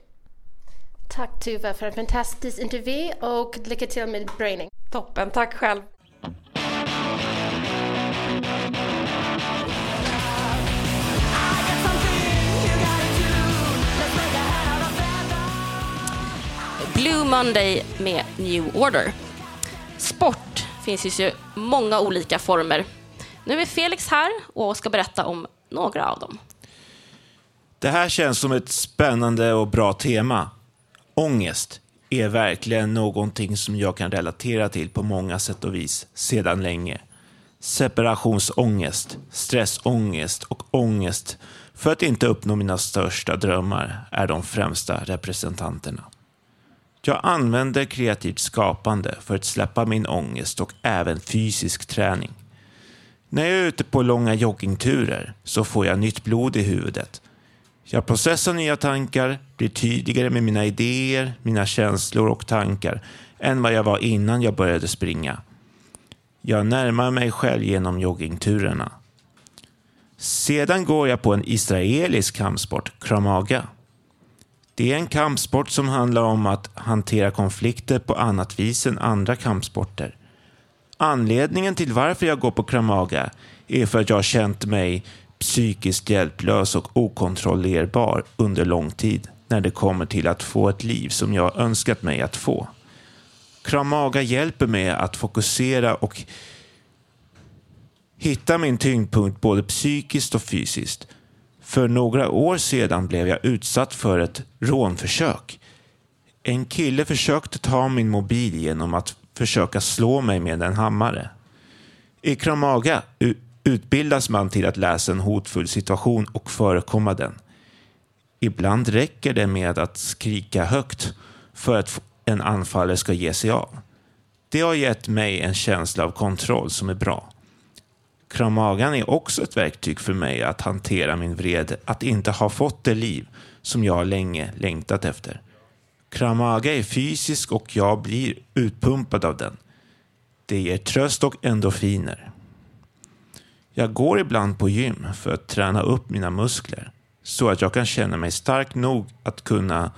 Tack Tuva för en fantastisk intervju och lycka till med braining. Toppen, tack själv. Blue Monday med New Order. Sport finns ju många olika former. Nu är Felix här och ska berätta om några av dem. Det här känns som ett spännande och bra tema. Ångest är verkligen någonting som jag kan relatera till på många sätt och vis sedan länge. Separationsångest, stressångest och ångest för att inte uppnå mina största drömmar är de främsta representanterna. Jag använder kreativt skapande för att släppa min ångest och även fysisk träning. När jag är ute på långa joggingturer så får jag nytt blod i huvudet. Jag processar nya tankar, blir tydligare med mina idéer, mina känslor och tankar än vad jag var innan jag började springa. Jag närmar mig själv genom joggingturerna. Sedan går jag på en israelisk kampsport, kramaga. Det är en kampsport som handlar om att hantera konflikter på annat vis än andra kampsporter. Anledningen till varför jag går på kramaga är för att jag har känt mig psykiskt hjälplös och okontrollerbar under lång tid när det kommer till att få ett liv som jag önskat mig att få. Kramaga hjälper mig att fokusera och hitta min tyngdpunkt både psykiskt och fysiskt för några år sedan blev jag utsatt för ett rånförsök. En kille försökte ta min mobil genom att försöka slå mig med en hammare. I Kramaga utbildas man till att läsa en hotfull situation och förekomma den. Ibland räcker det med att skrika högt för att en anfallare ska ge sig av. Det har gett mig en känsla av kontroll som är bra. Kramagan är också ett verktyg för mig att hantera min vrede att inte ha fått det liv som jag länge längtat efter. Kramaga är fysisk och jag blir utpumpad av den. Det ger tröst och endorfiner. Jag går ibland på gym för att träna upp mina muskler så att jag kan känna mig stark nog att kunna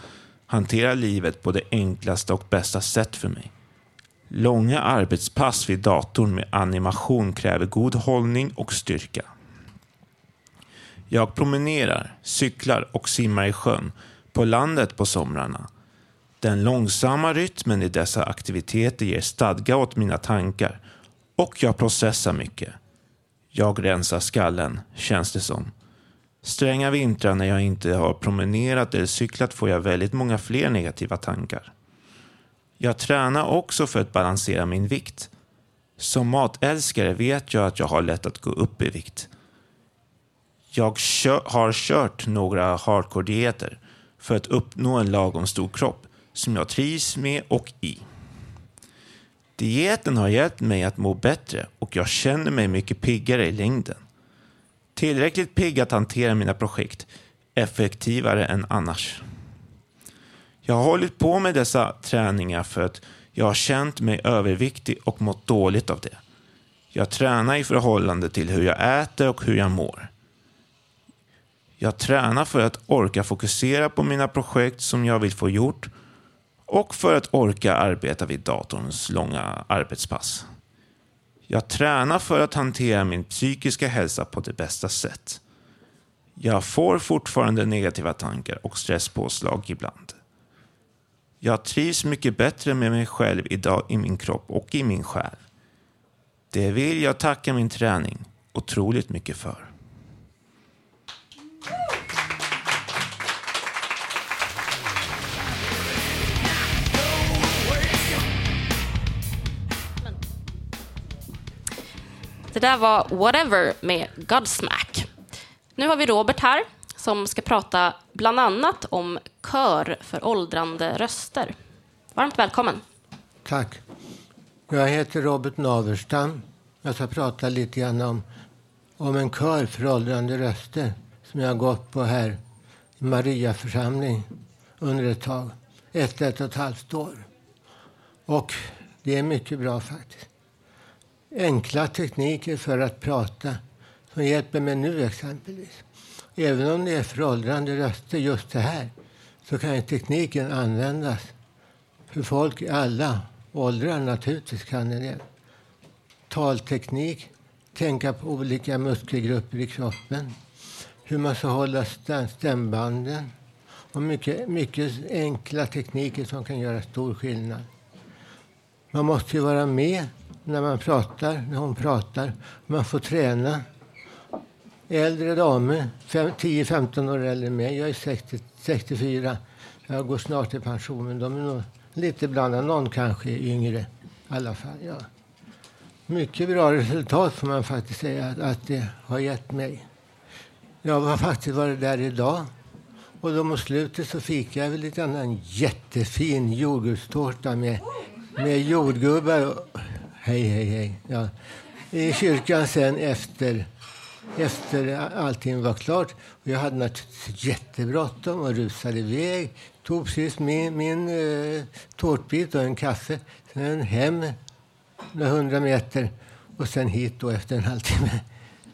hantera livet på det enklaste och bästa sätt för mig. Långa arbetspass vid datorn med animation kräver god hållning och styrka. Jag promenerar, cyklar och simmar i sjön på landet på somrarna. Den långsamma rytmen i dessa aktiviteter ger stadga åt mina tankar och jag processar mycket. Jag rensar skallen, känns det som. Stränga vintrar när jag inte har promenerat eller cyklat får jag väldigt många fler negativa tankar. Jag tränar också för att balansera min vikt. Som matälskare vet jag att jag har lätt att gå upp i vikt. Jag kö har kört några hardcore-dieter för att uppnå en lagom stor kropp som jag trivs med och i. Dieten har hjälpt mig att må bättre och jag känner mig mycket piggare i längden. Tillräckligt pigg att hantera mina projekt effektivare än annars. Jag har hållit på med dessa träningar för att jag har känt mig överviktig och mått dåligt av det. Jag tränar i förhållande till hur jag äter och hur jag mår. Jag tränar för att orka fokusera på mina projekt som jag vill få gjort och för att orka arbeta vid datorns långa arbetspass. Jag tränar för att hantera min psykiska hälsa på det bästa sätt. Jag får fortfarande negativa tankar och stresspåslag ibland. Jag trivs mycket bättre med mig själv idag i min kropp och i min själ. Det vill jag tacka min träning otroligt mycket för. Det där var Whatever med Godsmack. Nu har vi Robert här som ska prata bland annat om kör för åldrande röster. Varmt välkommen. Tack. Jag heter Robert Naverstam. Jag ska prata lite grann om, om en kör för åldrande röster som jag har gått på här i Maria församling under ett tag. Ett, ett och ett halvt år. Och det är mycket bra faktiskt. Enkla tekniker för att prata som hjälper mig nu exempelvis. Även om det är föråldrande röster just det här så kan tekniken användas för folk i alla åldrar naturligtvis kan det. Talteknik, tänka på olika muskelgrupper i kroppen, hur man ska hålla stämbanden och mycket, mycket enkla tekniker som kan göra stor skillnad. Man måste ju vara med när man pratar, när hon pratar. Man får träna. Äldre damer, 10-15 år äldre än mig, Jag är 60, 64. Jag går snart i pension, men de är nog lite blandade. Någon kanske är yngre i alla fall. Ja. Mycket bra resultat får man faktiskt säga att, att det har gett mig. Jag har faktiskt varit där idag. Och då mot slutet så fick jag lite en jättefin jordgubbstårta med, med jordgubbar. Och, hej, hej, hej. Ja. I kyrkan sen efter, efter allting var klart. Och jag hade naturligtvis jättebråttom och rusade iväg. Tog precis min, min eh, tårtbit och en kaffe. Sen hem några hundra meter och sen hit då efter en halvtimme.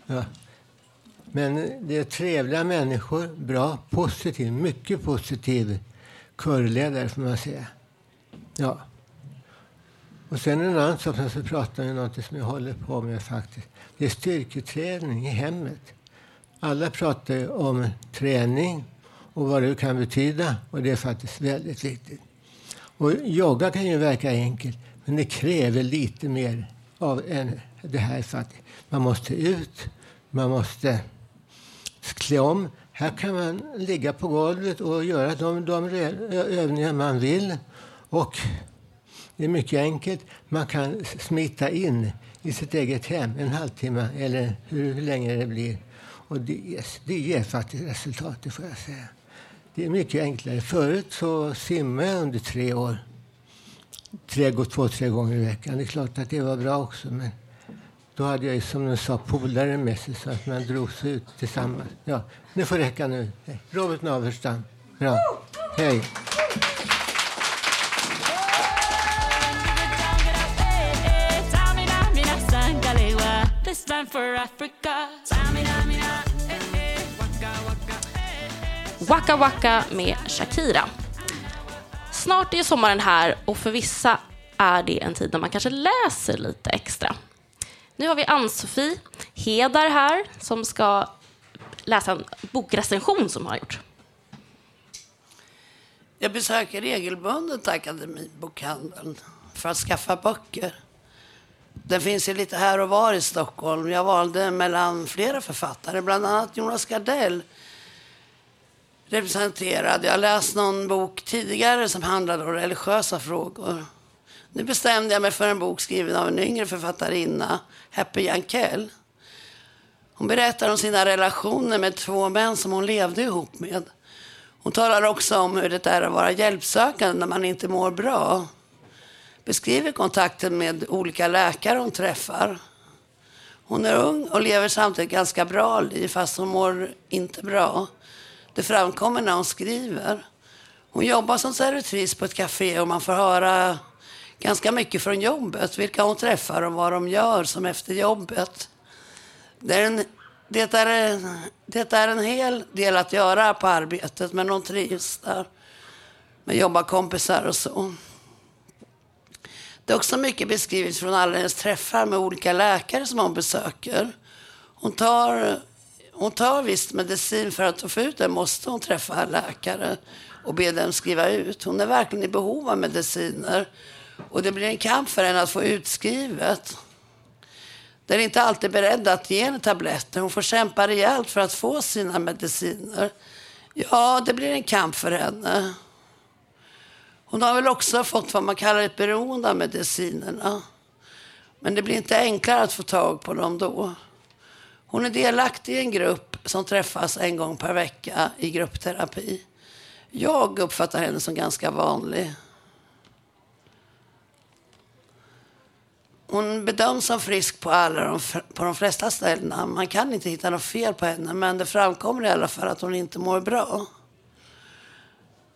Ja. Men det är trevliga människor, bra, positiv, mycket positiv körledare får man säga. Ja. Och sen en annan sak som jag pratar om något som jag håller på med faktiskt. Det är styrketräning i hemmet. Alla pratar om träning och vad det kan betyda och det är faktiskt väldigt viktigt. Och yoga kan ju verka enkelt men det kräver lite mer av en, det här. faktiskt. man måste ut, man måste klä om. Här kan man ligga på golvet och göra de, de övningar man vill. Och det är mycket enkelt. Man kan smita in i sitt eget hem en halvtimme eller hur länge det blir. Och det, ger, det ger faktiskt resultat, det får jag säga. Det är mycket enklare. Förut så simmade jag under tre år. Tre, två, tre gånger i veckan. Det är klart att det var bra också. Men då hade jag som du sa polare med sig så att man drog sig ut tillsammans. Ja, det får räcka nu. Robert Naverstam. Bra. Hej. Waka Waka med Shakira. Snart är sommaren här och för vissa är det en tid när man kanske läser lite extra. Nu har vi Ann-Sofie Hedar här som ska läsa en bokrecension som hon har gjort. Jag besöker regelbundet Akademibokhandeln för att skaffa böcker. Den finns ju lite här och var i Stockholm. Jag valde mellan flera författare, bland annat Jonas Gardell representerad. Jag har läst någon bok tidigare som handlade om religiösa frågor. Nu bestämde jag mig för en bok skriven av en yngre författarinna, Happy Jankell. Hon berättar om sina relationer med två män som hon levde ihop med. Hon talar också om hur det är att vara hjälpsökande när man inte mår bra. Beskriver kontakten med olika läkare hon träffar. Hon är ung och lever samtidigt ganska bra liv fast hon mår inte bra. Det framkommer när hon skriver. Hon jobbar som servitris på ett café och man får höra ganska mycket från jobbet. Vilka hon träffar och vad de gör som efter jobbet. Det är en, det är en, det är en hel del att göra på arbetet men hon trivs där. Med jobbarkompisar och så. Det är också mycket beskrivet från alla hennes träffar med olika läkare som hon besöker. Hon tar hon tar visst medicin för att få ut det måste hon träffa läkare och be dem skriva ut. Hon är verkligen i behov av mediciner och det blir en kamp för henne att få utskrivet. Den är inte alltid beredd att ge henne tabletter. Hon får kämpa rejält för att få sina mediciner. Ja, det blir en kamp för henne. Hon har väl också fått vad man kallar ett beroende av medicinerna. Men det blir inte enklare att få tag på dem då. Hon är delaktig i en grupp som träffas en gång per vecka i gruppterapi. Jag uppfattar henne som ganska vanlig. Hon bedöms som frisk på, alla de, på de flesta ställena. Man kan inte hitta något fel på henne, men det framkommer i alla fall att hon inte mår bra.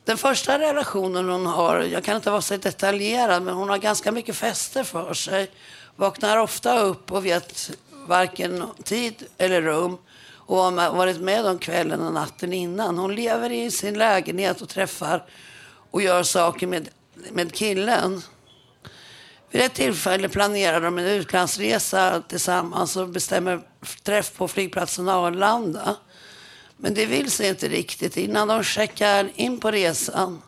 Den första relationen hon har, jag kan inte vara så detaljerad, men hon har ganska mycket fester för sig. Vaknar ofta upp och vet varken tid eller rum och har varit med om kvällen och natten innan. Hon lever i sin lägenhet och träffar och gör saker med, med killen. Vid ett tillfälle planerar de en utlandsresa tillsammans och bestämmer träff på flygplatsen Arlanda. Men det vill sig inte riktigt. Innan de checkar in på resan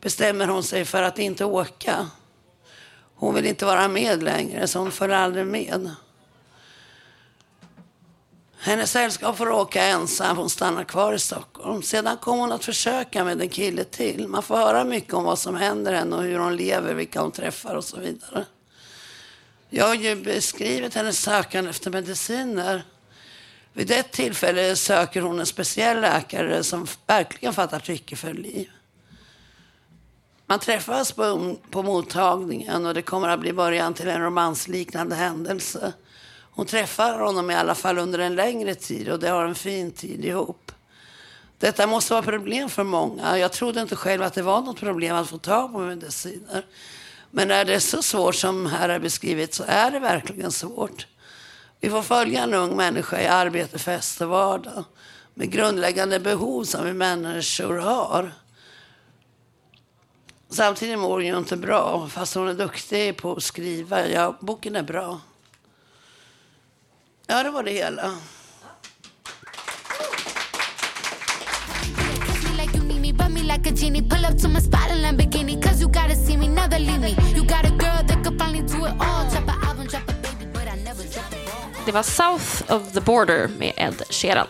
bestämmer hon sig för att inte åka. Hon vill inte vara med längre, så hon följer aldrig med. Hennes sällskap får åka ensam, hon stannar kvar i Stockholm. Sedan kommer hon att försöka med en kille till. Man får höra mycket om vad som händer henne och hur hon lever, vilka hon träffar och så vidare. Jag har ju beskrivit hennes sökande efter mediciner. Vid ett tillfälle söker hon en speciell läkare som verkligen fattar tycke för liv. Man träffas på, um-, på mottagningen och det kommer att bli början till en romansliknande händelse. Hon träffar honom i alla fall under en längre tid och de har en fin tid ihop. Detta måste vara problem för många. Jag trodde inte själv att det var något problem att få tag på mediciner. Men är det så svårt som här är beskrivet så är det verkligen svårt. Vi får följa en ung människa i arbete, fest och vardag med grundläggande behov som vi människor har. Samtidigt mår hon ju inte bra, fast hon är duktig på att skriva. Ja, boken är bra. Ja, det var det hela. Det var South of the Border med Ed Sheeran.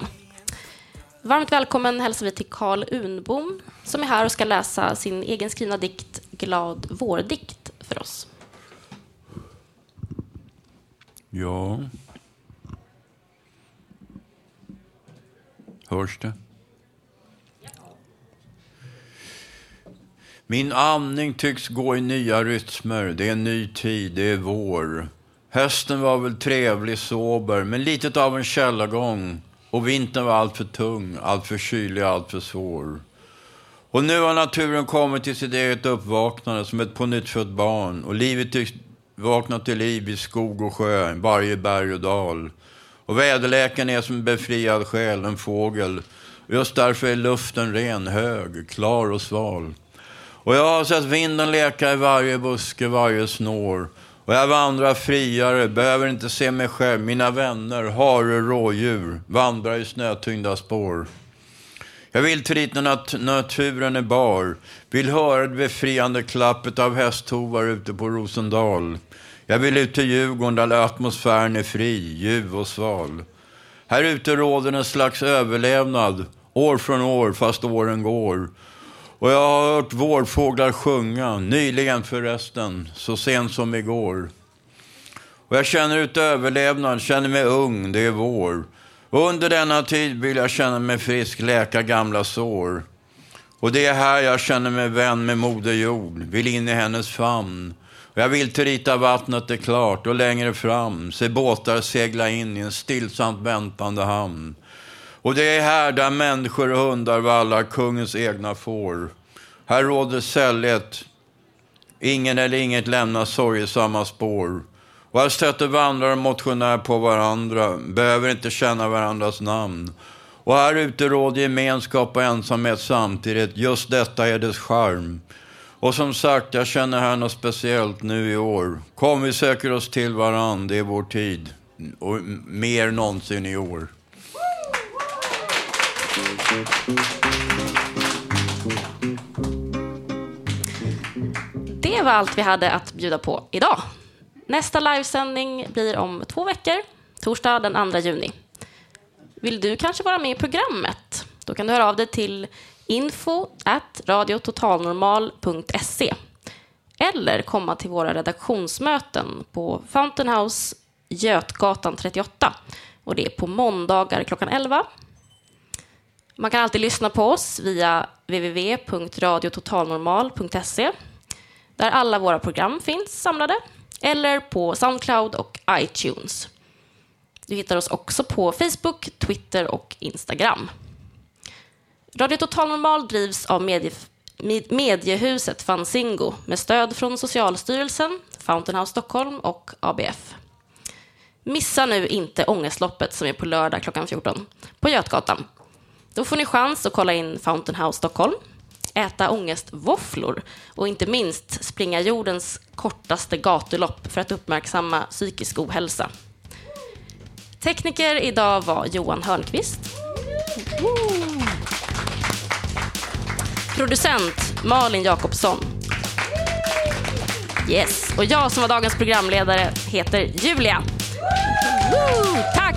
Varmt välkommen hälsar vi till Karl Unbom som är här och ska läsa sin egen skrivna dikt Glad vårdikt för oss. Ja, Hörs det? Min andning tycks gå i nya rytmer. Det är en ny tid, det är vår. Hösten var väl trevlig, sober, men lite av en källargång. Och vintern var alltför tung, alltför kylig, alltför svår. Och nu har naturen kommit till sitt eget uppvaknande som ett pånyttfött barn. Och livet tycks vakna till liv i skog och sjö, varje berg och dal. Och väderleken är som en befriad själ, en fågel. Just därför är luften ren, hög, klar och sval. Och jag har sett vinden leka i varje buske, varje snår. Och jag vandrar friare, behöver inte se mig själv. Mina vänner, hare, rådjur, vandrar i snötyngda spår. Jag vill till dit när nat naturen är bar. Vill höra det befriande klappet av hästhovar ute på Rosendal. Jag vill ut till Djurgården där atmosfären är fri, ljuv och sval. Här ute råder en slags överlevnad, år från år fast åren går. Och jag har hört vårfåglar sjunga, nyligen förresten, så sent som igår. Och jag känner ut överlevnad, känner mig ung, det är vår. Och under denna tid vill jag känna mig frisk, läka gamla sår. Och det är här jag känner mig vän med Moder Jord, vill in i hennes famn. Och jag vill till rita vattnet är klart och längre fram se båtar segla in i en stillsamt väntande hamn. Och det är här där människor och hundar vallar kungens egna får. Här råder sällhet. Ingen eller inget lämnar sorgesamma spår. Och här stöter vandrare och motionär på varandra, behöver inte känna varandras namn. Och här ute råder gemenskap och ensamhet samtidigt. Just detta är dess charm. Och som sagt, jag känner här något speciellt nu i år. Kom, vi söker oss till varann, det är vår tid. Och mer någonsin i år. Det var allt vi hade att bjuda på idag. Nästa livesändning blir om två veckor, torsdag den 2 juni. Vill du kanske vara med i programmet? Då kan du höra av dig till info at radiototalnormal.se eller komma till våra redaktionsmöten på Fountain House Götgatan 38 och det är på måndagar klockan 11. Man kan alltid lyssna på oss via www.radiototalnormal.se där alla våra program finns samlade eller på Soundcloud och iTunes. Du hittar oss också på Facebook, Twitter och Instagram. Radio Total Normal drivs av medie, mediehuset Fanzingo med stöd från Socialstyrelsen, Fountain House Stockholm och ABF. Missa nu inte Ångestloppet som är på lördag klockan 14 på Götgatan. Då får ni chans att kolla in Fountain House Stockholm, äta ångestvåfflor och inte minst springa jordens kortaste gatulopp för att uppmärksamma psykisk ohälsa. Tekniker idag var Johan Hörnqvist. Producent Malin Jakobsson. Yes, och jag som var dagens programledare heter Julia. Woo! Tack!